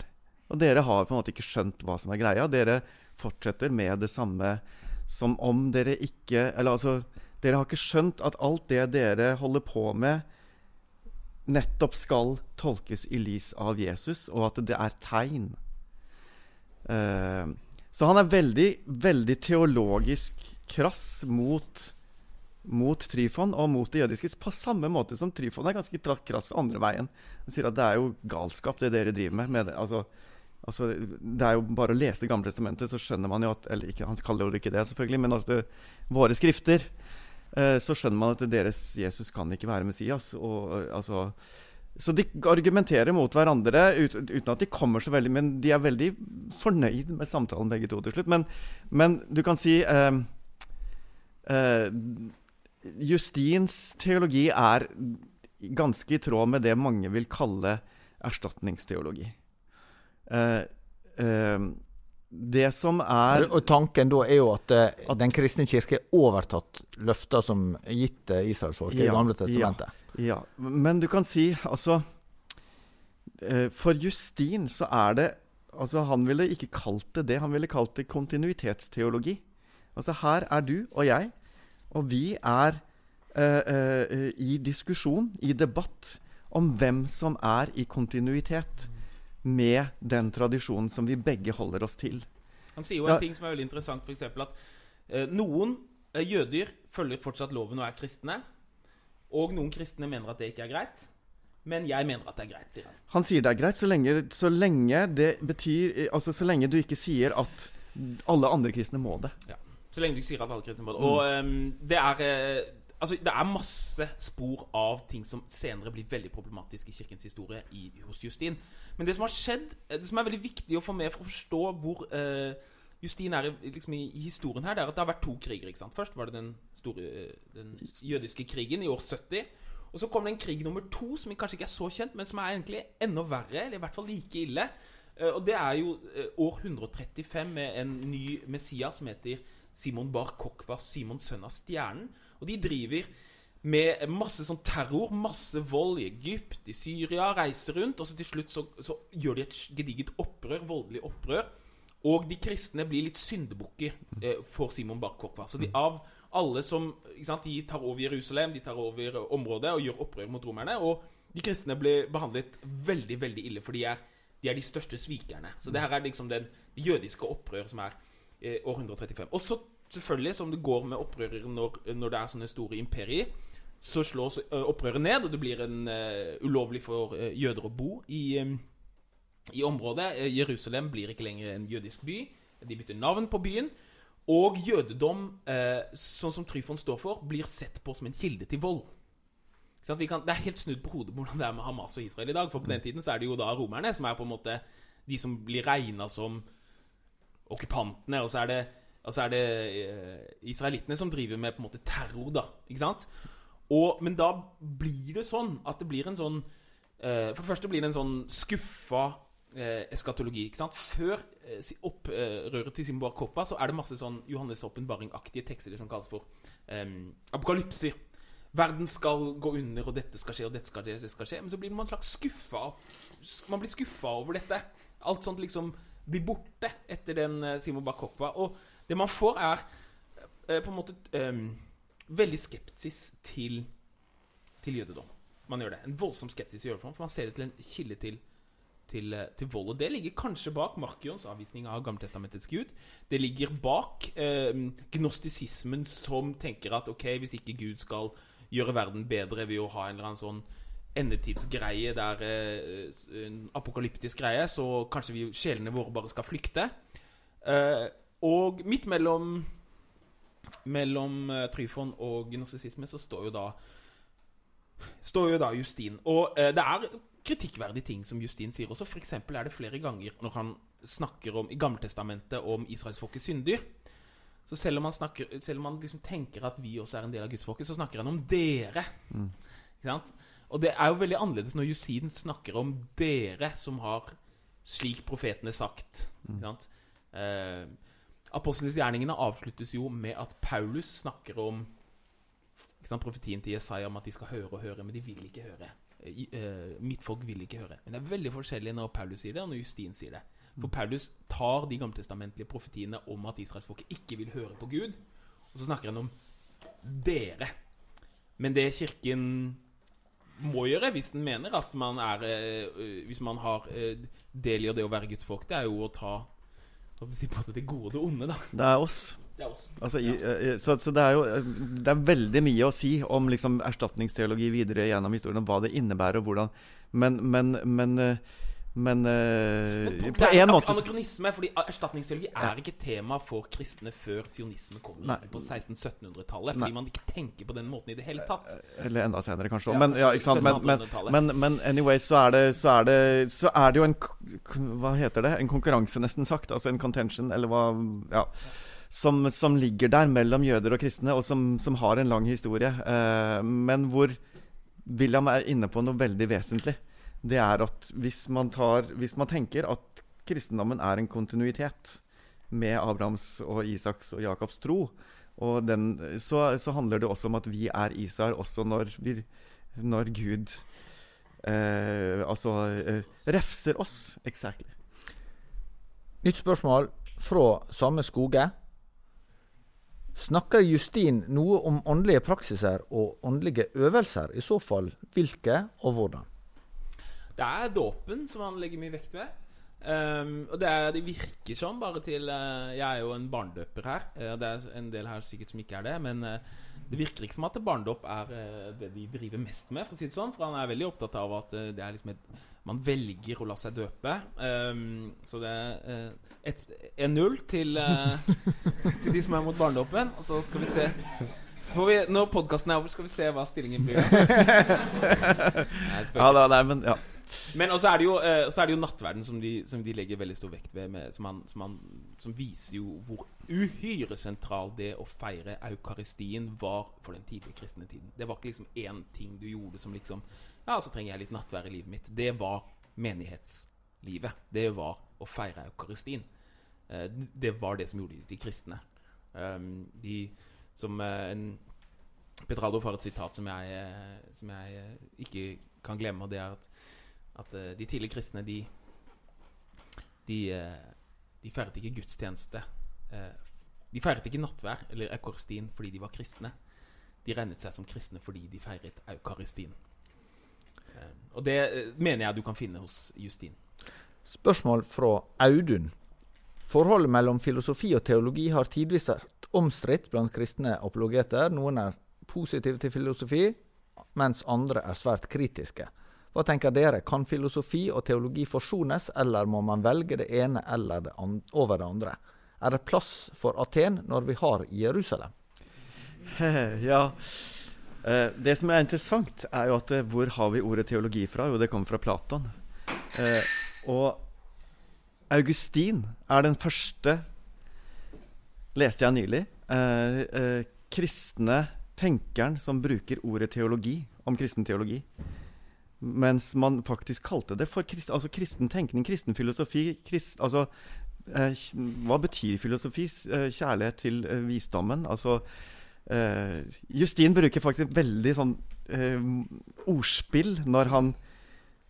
[SPEAKER 2] Og dere har på en måte ikke skjønt hva som er greia. Dere fortsetter med det samme som om dere ikke Eller altså Dere har ikke skjønt at alt det dere holder på med, nettopp skal tolkes i lys av Jesus, og at det er tegn. Uh, så han er veldig, veldig teologisk krass mot mot Tryfon og mot det jødiske, på samme måte som Tryfon er ganske krass andre veien. Han sier at det er jo galskap, det dere driver med. med det. Altså, altså, det er jo bare å lese Gamle testamentet, så skjønner man jo at Eller ikke, han kaller jo ikke det, selvfølgelig, men altså, våre skrifter. Eh, så skjønner man at deres Jesus kan ikke være Messias. Og, altså, så de argumenterer mot hverandre ut, uten at de kommer så veldig Men de er veldig fornøyd med samtalen, begge to, til slutt. Men, men du kan si eh, eh, Justins teologi er ganske i tråd med det mange vil kalle erstatningsteologi. Eh, eh, det som er
[SPEAKER 1] Og tanken da er jo at, eh, at den kristne kirke har overtatt løfter som er gitt til israelsfolket ja, i Gamle testamentet.
[SPEAKER 2] Ja, ja, men du kan si altså eh, For Justin så er det altså Han ville ikke kalt det det. Han ville kalt det kontinuitetsteologi. Altså her er du og jeg og vi er eh, eh, i diskusjon, i debatt, om hvem som er i kontinuitet med den tradisjonen som vi begge holder oss til.
[SPEAKER 3] Han sier jo
[SPEAKER 2] Ja.
[SPEAKER 3] en ting som er veldig interessant, f.eks. at eh, noen eh, jøder følger fortsatt loven og er kristne. Og noen kristne mener at det ikke er greit. Men jeg mener at det er greit. sier han.
[SPEAKER 2] Han sier det er greit så lenge, så lenge det betyr Altså så lenge du ikke sier at alle andre kristne må det.
[SPEAKER 3] Så lenge du ikke sier at alle kristne må det. Og um, det er eh, Altså, det er masse spor av ting som senere blir veldig problematisk i kirkens historie i, hos Justin. Men det som har skjedd, eh, det som er veldig viktig å få med for å forstå hvor eh, Justin er liksom i, i historien her, det er at det har vært to kriger. ikke sant? Først var det den store eh, Den jødiske krigen i år 70. Og så kom det en krig nummer to, som kanskje ikke er så kjent, men som er egentlig enda verre, eller i hvert fall like ille. Eh, og det er jo år 135 med en ny Messias som heter Simon Bar Kokva, Simon sønn av stjernen. Og de driver med masse sånn terror, masse vold i Egypt, i Syria, reiser rundt, og så til slutt så, så gjør de et gedigent opprør, voldelig opprør. Og de kristne blir litt syndebukker eh, for Simon Bar. Så de av alle som ikke sant, De tar over Jerusalem, de tar over området og gjør opprør mot romerne. Og de kristne blir behandlet veldig, veldig ille, for de er, de er de største svikerne. Så det her er liksom den jødiske opprør som er eh, år 135. Og så selvfølgelig, som det går med opprørere når, når det er sånne store imperier, så slås opprøret ned, og det blir en uh, ulovlig for uh, jøder å bo i, um, i området. Eh, Jerusalem blir ikke lenger en jødisk by. De bytter navn på byen. Og jødedom, uh, sånn som Tryfon står for, blir sett på som en kilde til vold. Kan, det er helt snudd på hodet hvordan det er med Hamas og Israel i dag. For på den tiden så er det jo da romerne som er på en måte de som blir regna som okkupantene. Og så er det, og så er det eh, israelittene som driver med på en måte terror, da. Ikke sant? Og, men da blir det sånn at det blir en sånn eh, For det første blir det en sånn skuffa eh, eskatologi. ikke sant? Før eh, opprøret til Simbar Koppa så er det masse sånn Johannes' åpenbaring-aktige tekster som kalles for eh, apokalypser. Verden skal gå under, og dette skal skje, og dette skal. Dette skal skje. Men så blir man slags skuffa Man blir skuffa over dette. Alt sånt liksom blir borte etter den eh, Simon Bar Og det man får, er eh, på en måte um, veldig skepsis til, til jødedom. Man gjør det. En voldsom skepsis til jødedom, for man ser det til en kilde til, til, eh, til vold. Og det ligger kanskje bak Markions avvisning av Gammeltestamentets gud. Det ligger bak eh, gnostisismen som tenker at ok, hvis ikke Gud skal gjøre verden bedre ved å ha en eller annen sånn endetidsgreie der eh, En apokalyptisk greie, så kanskje vi, sjelene våre bare skal flykte. Eh, og midt mellom mellom eh, Tryfon og narsissisme så står jo da Står jo da Justin. Og eh, det er kritikkverdige ting som Justin sier også. Eksempel er det flere ganger når han snakker om i Gammeltestamentet om israelsfolket synder. Så selv om han, snakker, selv om han liksom tenker at vi også er en del av gudsfolket, så snakker han om dere. Sant? Og det er jo veldig annerledes når Justin snakker om dere som har slik profetene sagt. Ikke sant? Eh, Apostlenes gjerningene avsluttes jo med at Paulus snakker om ikke sant, profetien til Jesaja om at de skal høre og høre, men de vil ikke høre. midtfolk i- eh, mitt folk vil ikke høre. Men det er veldig forskjellig når Paulus sier det, og når Justin sier det. For Paulus tar de gammeltestamentlige profetiene om at israelsfolket ikke vil høre på Gud, og så snakker han om dere. Men det Kirken må gjøre, hvis den mener at man er eh, Hvis man har eh, del i det å være gudsfolk, det er jo å ta si på det, det gode og det onde, da.
[SPEAKER 2] Det er oss.
[SPEAKER 3] Det er oss.
[SPEAKER 2] Altså, i, i, så, så det er jo eh, Det er veldig mye å si om liksom, erstatningsteologi videre gjennom historien, om hva det innebærer og hvordan Men, men, men, eh, men, uh,
[SPEAKER 3] Men
[SPEAKER 2] på en måte
[SPEAKER 3] Anakronisme, fordi erstatningsteologi er ikke tema for kristne før sionisme kommer
[SPEAKER 2] Nei.
[SPEAKER 3] på 1600-1700-tallet.
[SPEAKER 2] Nei.
[SPEAKER 3] Fordi man ikke tenker på den måten i det hele tatt.
[SPEAKER 2] Eller enda senere, kanskje.
[SPEAKER 3] Ja,
[SPEAKER 2] men, ja? Men, men, men, anyway, så er, det, så, er det, så er det jo en Hva heter det? En konkurranse, nesten sagt. Altså en contention, eller hva Ja. Som, som ligger der mellom jøder og kristne, og som, som har en lang historie. Uh, men hvor William er inne på noe veldig vesentlig. Det er at hvis man, tar, hvis man tenker at kristendommen er en kontinuitet med Abrahams og Isaks og Jakobs tro, og den, så, så handler det også om at vi er Israel også når, vi, når Gud eh, altså eh, refser oss. Exactly.
[SPEAKER 1] Nytt spørsmål fra samme Skoge. Snakker Justin noe om åndelige praksiser og åndelige øvelser? I så fall hvilke, og hvordan?
[SPEAKER 3] Det er dåpen som han legger mye vekt ved. Um, og det, er, det virker sånn bare til uh, Jeg er jo en barnedøper her. Uh, det er en del her sikkert som ikke er det. Men uh, det virker ikke som at barnedåp er det de driver mest med. For å si det sånn For han er veldig opptatt av at det er liksom et, man velger å la seg døpe. Um, så det er 1-0 til, til de som er mot barnedåpen. Og så skal vi se så får vi, Når podkasten er over, skal vi se hva stillingen blir.
[SPEAKER 2] nei, ja, da, nei, men ja
[SPEAKER 3] men også er det jo, uh, så er det jo nattverden som de, som de, legger veldig stor vekt ved, med, som, han, som, han, som, viser jo hvor uhyre sentral det å feire eukaristien var for den tidlige kristne tiden. Det var ikke liksom én ting du gjorde som liksom Ja, så trenger jeg litt nattverd i livet mitt. Det var menighetslivet. Det var å feire eukaristien. Uh, det var det som gjorde de, de kristne. Um, de som uh, en Peter Adolf har et sitat som jeg, som jeg ikke kan glemme, og det er at at uh, de tidlige kristne, de De, uh, de feiret ikke gudstjeneste. Uh, de feiret ikke nattvær eller eukaristin fordi de var kristne. De regnet seg som kristne fordi de feiret eukaristin. og det mener jeg du kan finne hos Justin.
[SPEAKER 1] Spørsmål fra Audun. Forholdet mellom filosofi og teologi har tidvis vært omstridt blant kristne apologeter. Noen er positive til filosofi, mens andre er svært kritiske. Hva tenker dere, kan filosofi og teologi forsones, eller må man velge det ene eller det over det andre? Er det plass for Aten når vi har Jerusalem?
[SPEAKER 2] Ja. Eh, det som er interessant, er jo at eh, hvor har vi ordet teologi fra? Jo, det kommer fra Platon. Eh, og Augustin er den første, leste jeg nylig, kristne tenkeren som bruker ordet teologi om kristen teologi. Mens man faktisk kalte det for krist, altså kristen tenkning, kristen filosofi. Krist, altså, eh, hva betyr filosofi? Eh, kjærlighet til eh, visdommen? Altså eh, Justin bruker faktisk veldig sånn eh, ordspill når han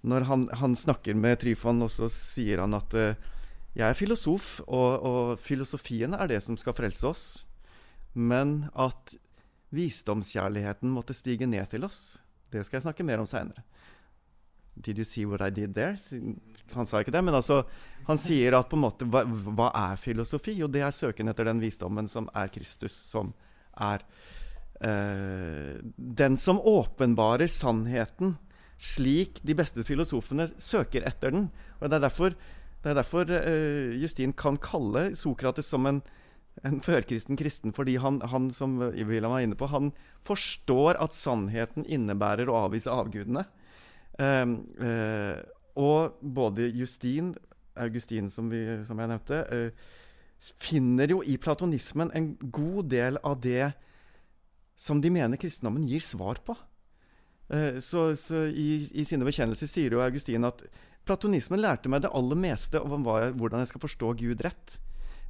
[SPEAKER 2] når han, han, snakker med Tryfon, og så sier han at uh, jeg er filosof, og, og, filosofien er det som skal frelse oss. Men at visdomskjærligheten måtte stige ned til oss, det skal jeg snakke mer om seinere. Did you see what I did there? Han sa ikke det, men altså, han sier at på en måte, hva, hva er filosofi? Jo, det er søken etter den visdommen som er Kristus, som er uh, den som åpenbarer sannheten slik de beste filosofene søker etter den. Og Det er derfor, det er derfor uh, Justin kan kalle Sokrates som en, en førkristen kristen, fordi han, han, som William var inne på, han forstår at sannheten innebærer å avvise avgudene. Uh, uh, og både Justin, Augustin, som, vi, som jeg nevnte, uh, finner jo i platonismen en god del av det som de mener kristendommen gir svar på. Eh, så, så i, i, sine bekjennelser sier jo Augustin at platonismen lærte meg det aller meste om hvordan jeg skal forstå Gud rett.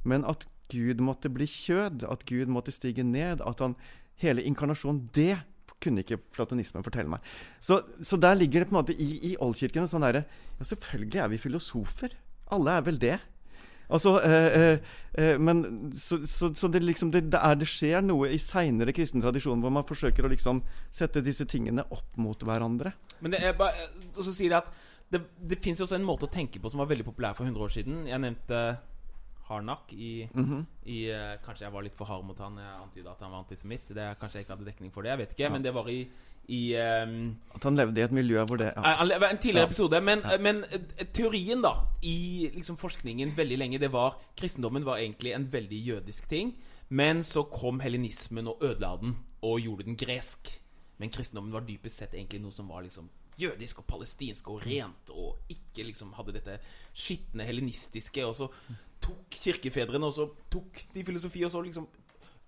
[SPEAKER 2] Men at Gud måtte bli kjød, at Gud måtte stige ned, at han hele inkarnasjonen, det kunne ikke platonismen fortelle meg. Så, så, der ligger det på en måte i, i oldkirken en sånn derre Ja, selvfølgelig er vi filosofer. Alle er vel det. Altså, eh, eh, eh, men Så, så, så det, liksom, det, det, er, det, skjer noe i seinere kristen tradisjon hvor man forsøker å liksom sette disse tingene opp mot hverandre.
[SPEAKER 3] Men det er bare, Og så sier jeg at det, det fins også en måte å tenke på som var veldig populær for 100 år siden. Jeg nevnte Harnak i, mm -hmm. i uh, Kanskje jeg var litt for hard mot han. Jeg antyda at han var antisemitt. Det Kanskje jeg ikke hadde dekning for det. Jeg vet ikke. Ja. Men det var i, i um,
[SPEAKER 2] At han levde i et miljø hvor det
[SPEAKER 3] ja. En tidligere ja. episode. Men, men uh, teorien, da, i liksom forskningen veldig lenge, det var Kristendommen var egentlig en veldig jødisk ting. Men så kom hellenismen og ødela den, og gjorde den gresk. Men kristendommen var dypest sett egentlig noe som var liksom jødisk og palestinsk og rent, og ikke liksom hadde dette skitne hellenistiske. Og så tok kirkefedrene og så tok de filosofi, og så liksom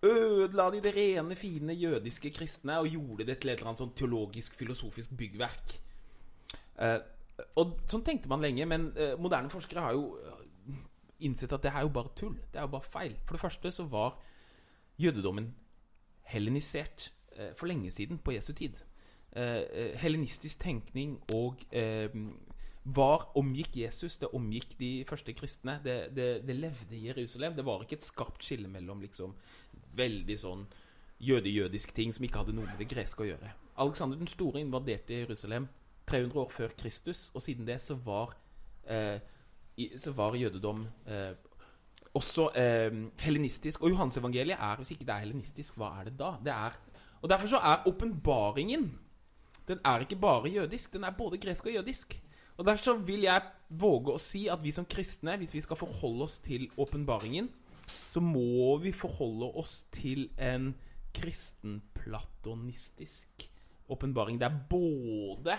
[SPEAKER 3] ødela de det rene, fine jødiske kristne og gjorde det til et eller annet sånn teologisk, filosofisk byggverk. Eh, og sånn tenkte man lenge, men eh, moderne forskere har jo uh, innsett at det er jo bare tull. Det er jo bare feil. For det første så var jødedommen helenisert for lenge siden, på Jesu tid. helenistisk tenkning og var omgikk Jesus, det omgikk de første kristne. Det, det, det, levde i Jerusalem. Det var ikke et skarpt skille mellom liksom veldig sånn jøde-jødisk ting som ikke hadde noe med det greske å gjøre. Alexander den store invaderte Jerusalem 300 år før Kristus, og siden det så var eh, så var jødedom eh, også eh, helenistisk. Og Johansevangeliet er, hvis ikke det er helenistisk, hva er det da? Det er, og Derfor så er åpenbaringen Den er ikke bare jødisk, den er både gresk og jødisk. Og Derfor vil jeg våge å si at vi som kristne, hvis vi skal forholde oss til åpenbaringen, så må vi forholde oss til en kristenplatonistisk åpenbaring. Det er både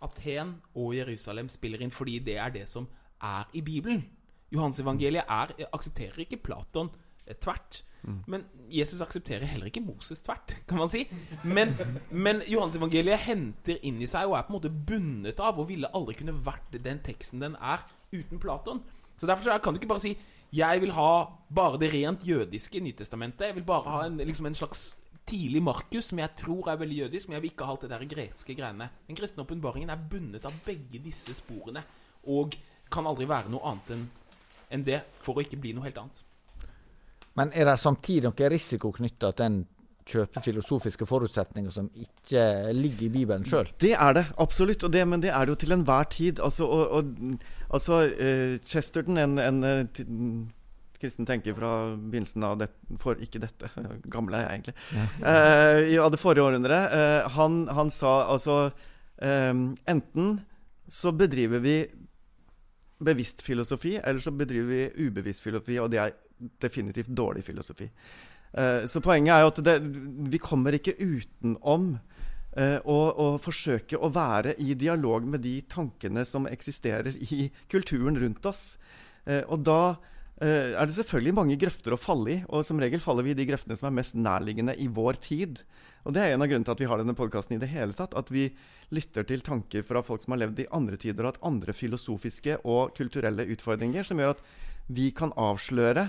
[SPEAKER 3] Aten og Jerusalem spiller inn fordi det er det som er i Bibelen. Johansevangeliet er, aksepterer ikke Platon eh, tvert. Mm. Men Jesus aksepterer heller ikke Moses tvert, kan man si. Men, men Johansevangeliet henter inn i seg og er på en måte bundet av og ville aldri kunne vært den teksten den er uten Platon. Så Derfor kan du ikke bare si 'Jeg vil ha bare det rent jødiske Nytestamentet'. Jeg vil bare ha en, liksom en slags tidlig Markus, som jeg tror er veldig jødisk, men jeg vil ikke ha alt det der greske greiene. Den kristne åpenbaringen er bundet av begge disse sporene og kan aldri være noe annet enn det for å ikke bli noe helt annet.
[SPEAKER 1] Men er det samtidig noen risiko knytta til en kjøpe filosofiske forutsetninger som ikke ligger i Bibelen sjøl?
[SPEAKER 2] Det er det, absolutt. Det, men det er det jo til enhver tid. Altså, og, og, altså uh, Chesterton, en, en uh, kristen tenker fra begynnelsen av det, for, Ikke dette, gamle er jeg egentlig. Ja. Uh, av det forrige århundret. Han, han, sa altså Enten så bedriver vi bevisst filosofi, eller så bedriver vi ubevisst filosofi, og det er definitivt dårlig filosofi. Uh, så poenget er jo at det, vi kommer ikke utenom uh, å, å, forsøke å være i dialog med de tankene som eksisterer i kulturen rundt oss. Uh, og da er det selvfølgelig mange grøfter å falle i, og som regel faller vi i de grøftene som er mest nærliggende i vår tid. Og det er en av grunnene til at vi har denne podkasten i det hele tatt. At vi lytter til tanker fra folk som har levd i andre tider, og hatt andre filosofiske og kulturelle utfordringer, som gjør at vi kan avsløre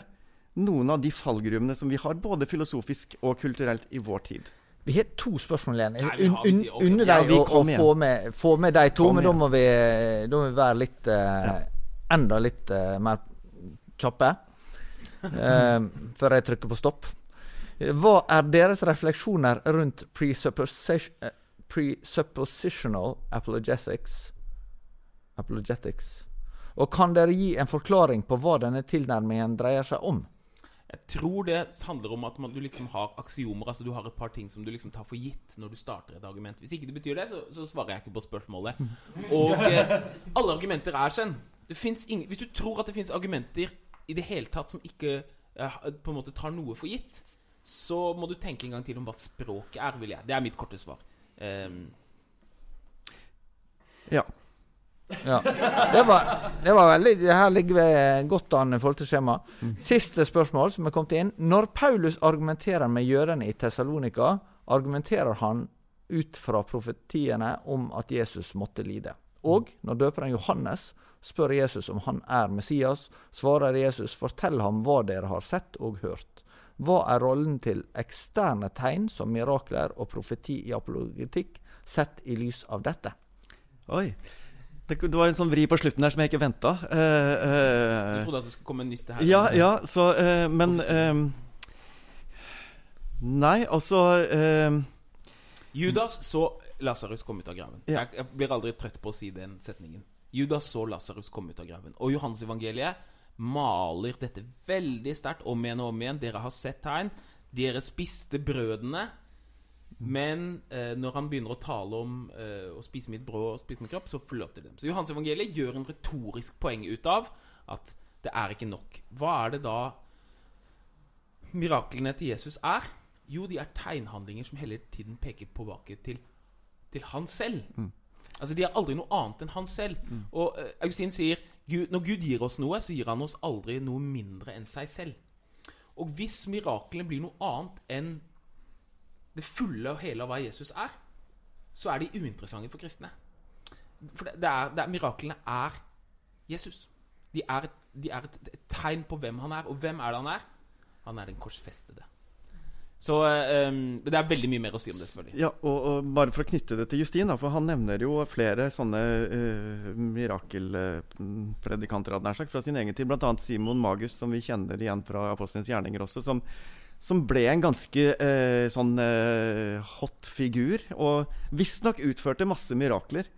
[SPEAKER 2] noen av de fallgruvene som vi har, både filosofisk og kulturelt, i vår tid.
[SPEAKER 1] Vi har to spørsmål igjen. Un, un, unner deg ja, å, å få, med, få, med, de to, kom men da må, vi, da må, vi, være litt uh, ja. enda litt uh, mer kjappe. Uh, før jeg trykker på stopp. Hva er deres refleksjoner rundt presuppositional apologetics? apologetics? Og kan dere gi en forklaring på hva denne tilnærmingen dreier seg om?
[SPEAKER 3] Jeg tror det handler om at man, du liksom har aksiomer. Altså du har et par ting som du liksom tar for gitt når du starter et argument. Hvis ikke det betyr det, så, så svarer jeg ikke på spørsmålet. Og eh, alle argumenter er sånn. Hvis du tror at det fins argumenter i det hele tatt som ikke eh, på en måte tar noe for gitt, så må du tenke en gang til om hva språket er, vil jeg. Det er mitt korte svar. Um,
[SPEAKER 2] ja.
[SPEAKER 1] Ja. Det var, det var veldig det Her ligger vi godt an i forhold til skjema. Mm. Siste spørsmål som er kommet inn. Når Paulus argumenterer med jødene i Tessalonika, argumenterer han ut fra profetiene om at Jesus måtte lide. Og når døperen Johannes spør Jesus om han er Messias, svarer Jesus, fortell ham hva dere har sett og hørt. Hva er rollen til eksterne tegn som mirakler og profeti i apologetikk, sett i lys av dette?
[SPEAKER 2] Oi. Det, det, var en sånn vri på slutten der som jeg ikke venta. Uh,
[SPEAKER 3] uh, du trodde at det skulle komme nytt her?
[SPEAKER 2] Ja, ja så, uh, men Nei, altså
[SPEAKER 3] Judas så Lasarus komme ut av graven. Ja. Jeg, jeg, blir aldri trøtt på å si den setningen. Judas så Lasarus komme ut av graven. Og Johannes evangeliet maler dette veldig sterkt om igjen og om igjen. Dere har sett tegn. Dere spiste brødene men eh, når han begynner å tale om eh, å spise mitt brød og spise min kropp, så forlater de dem. Så Johans evangeliet gjør en retorisk poeng ut av at det er ikke nok. Hva er det da miraklene til Jesus er? Jo, de er tegnhandlinger som hele tiden peker tilbake til, til han selv. Mm. Altså, De er aldri noe annet enn han selv. Mm. Og eh, Augustin sier Gud, når Gud gir oss noe, så gir han oss aldri noe mindre enn seg selv. Og hvis miraklene blir noe annet enn det fulle og hele av hva Jesus er, så er de uinteressante for kristne. For det, det er, er, Miraklene er Jesus. De er, et, de er et, et, tegn på hvem han er. Og hvem er det han er? Han er den korsfestede. Så um, Det er veldig mye mer å si om det. selvfølgelig
[SPEAKER 2] Ja, og, og Bare for å knytte det til Justin, da, for han nevner jo flere sånne uh, mirakelpredikanter fra sin egen tid. Bl.a. Simon Magus, som vi kjenner igjen fra Apostelens gjerninger også. som som ble en ganske eh, sånn eh, hot figur. Og visstnok utførte masse mirakler.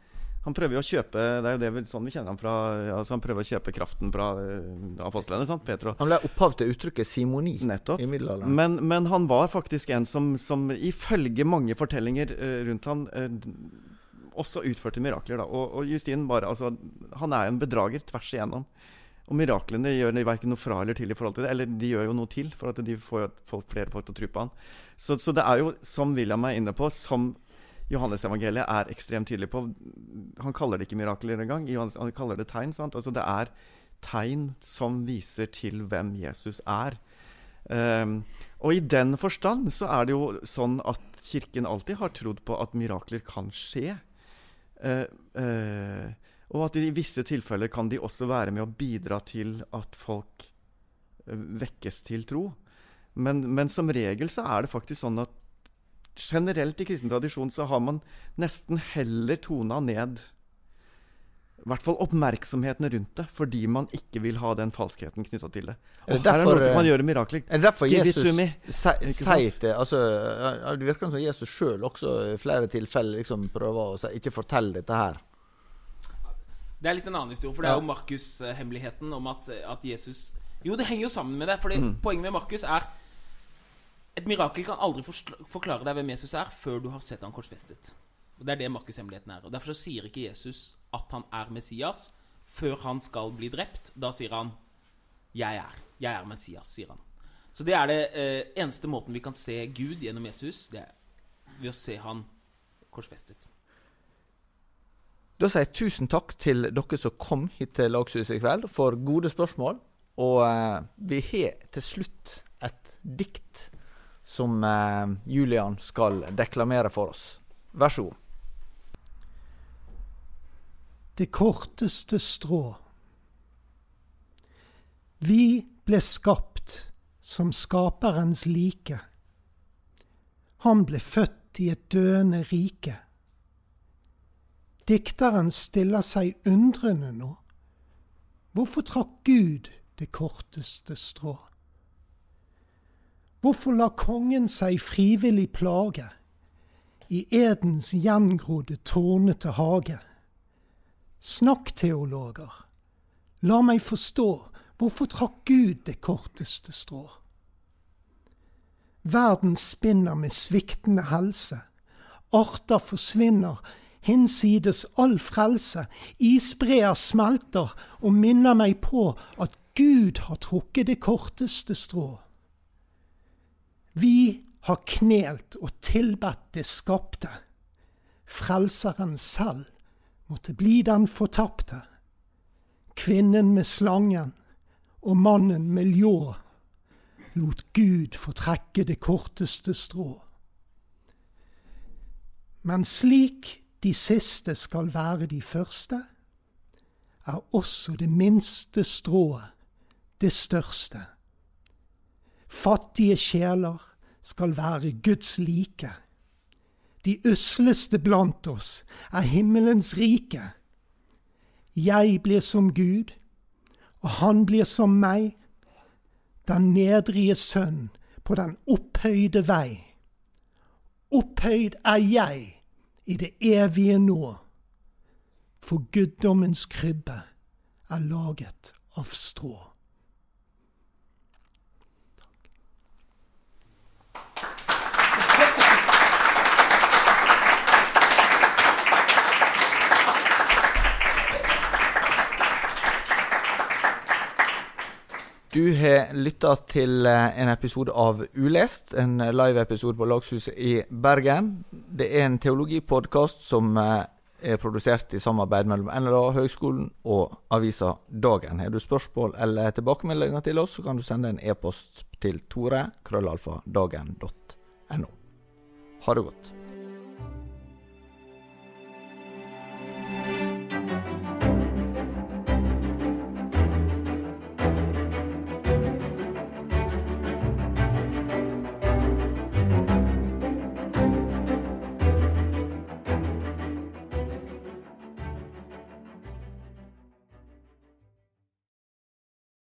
[SPEAKER 2] Han prøver jo å kjøpe Det er jo det vi, sånn vi kjenner ham fra altså Han prøver å kjøpe kraften fra eh, apostlene. sant? Petro?
[SPEAKER 1] Han ble opphav til uttrykket simoni
[SPEAKER 2] Nettopp.
[SPEAKER 1] i middelalderen.
[SPEAKER 2] Men, men han var faktisk en som, som ifølge mange fortellinger uh, rundt han uh, også utførte mirakler. da. Og, og Justin bare, altså, han er jo en bedrager tvers igjennom. Og miraklene gjør verken noe fra eller til i forhold til det. Eller de gjør jo noe til, for at de får flere folk til å tro på han. Så, så det er jo, som William er inne på, som Johannes-evangeliet er ekstremt tydelig på. Han kaller det ikke mirakler engang. Han kaller det tegn. sant? Altså Det er tegn som viser til hvem Jesus er. Um, og i den forstand så er det jo sånn at Kirken alltid har trodd på at mirakler kan skje. Uh, uh, og at i visse tilfeller kan de også være med å bidra til at folk uh, vekkes til tro. Men, men som regel så er det faktisk sånn at generelt i kristen tradisjon så har man nesten heller tona ned i hvert fall oppmerksomheten rundt det, fordi man ikke vil ha den falskheten knytta til det. Og her er det noen som kan gjøre mirakler.
[SPEAKER 1] Er det derfor Jesus sier til altså, Det virker som Jesus sjøl også i flere tilfeller liksom prøver å si ikke fortell dette her.
[SPEAKER 3] Det er litt en annen historie, for det er jo Markus-hemmeligheten om at, at, Jesus Jo, det henger jo sammen med det. For mm. poenget med Markus er et mirakel kan aldri forklare deg hvem Jesus er, før du har sett han korsfestet. Og Det er det Markus-hemmeligheten er. Og Derfor så sier ikke Jesus at han er Messias før han skal bli drept. Da sier han 'Jeg er'. 'Jeg er Messias', sier han. Så det er det eh, eneste måten vi kan se Gud gjennom Jesus, det er ved å se han korsfestet.
[SPEAKER 1] Da sier jeg tusen takk til dere som kom hit til Lagshuset i kveld, for gode spørsmål. Og eh, vi har til slutt et dikt som eh, Julian skal deklamere for oss. Vær så god.
[SPEAKER 4] Det korteste strå. Vi ble skapt som skaperens like. Han ble født i et døende rike. Dikteren stiller seg undrende nå. Hvorfor trakk Gud det korteste strå? Hvorfor la kongen seg frivillig plage i Edens gjengrodde, tårnete hage? Snakk, teologer, la meg forstå, hvorfor trakk Gud det korteste strå? Verden spinner med sviktende helse, arter forsvinner, hinsides all frelse, isbreer smelter og minner meg på at Gud har trukket det korteste strå. Vi har knelt og tilbedt det skapte. Frelseren selv måtte bli den fortapte. Kvinnen med slangen og mannen med ljå lot Gud få trekke det korteste strå. Men slik de siste skal være de første, er også det minste strået det største. Fattige sjeler skal være Guds like. De usleste blant oss er himmelens rike. Jeg blir som Gud, og han blir som meg, den nedrige sønn på den opphøyde vei. Opphøyd er jeg i det evige nå, for guddommens krybbe er laget av strå.
[SPEAKER 1] Du har lytta til eh, en episode av Ulest, en live-episode på Lagshuset i Bergen. Det er en teologipodkast som eh, er produsert i samarbeid mellom NLA, Høgskolen og avisa Dagen. Har du spørsmål eller tilbakemeldinger til oss, så kan du sende en e-post til tore-dagen.no. Ha det godt.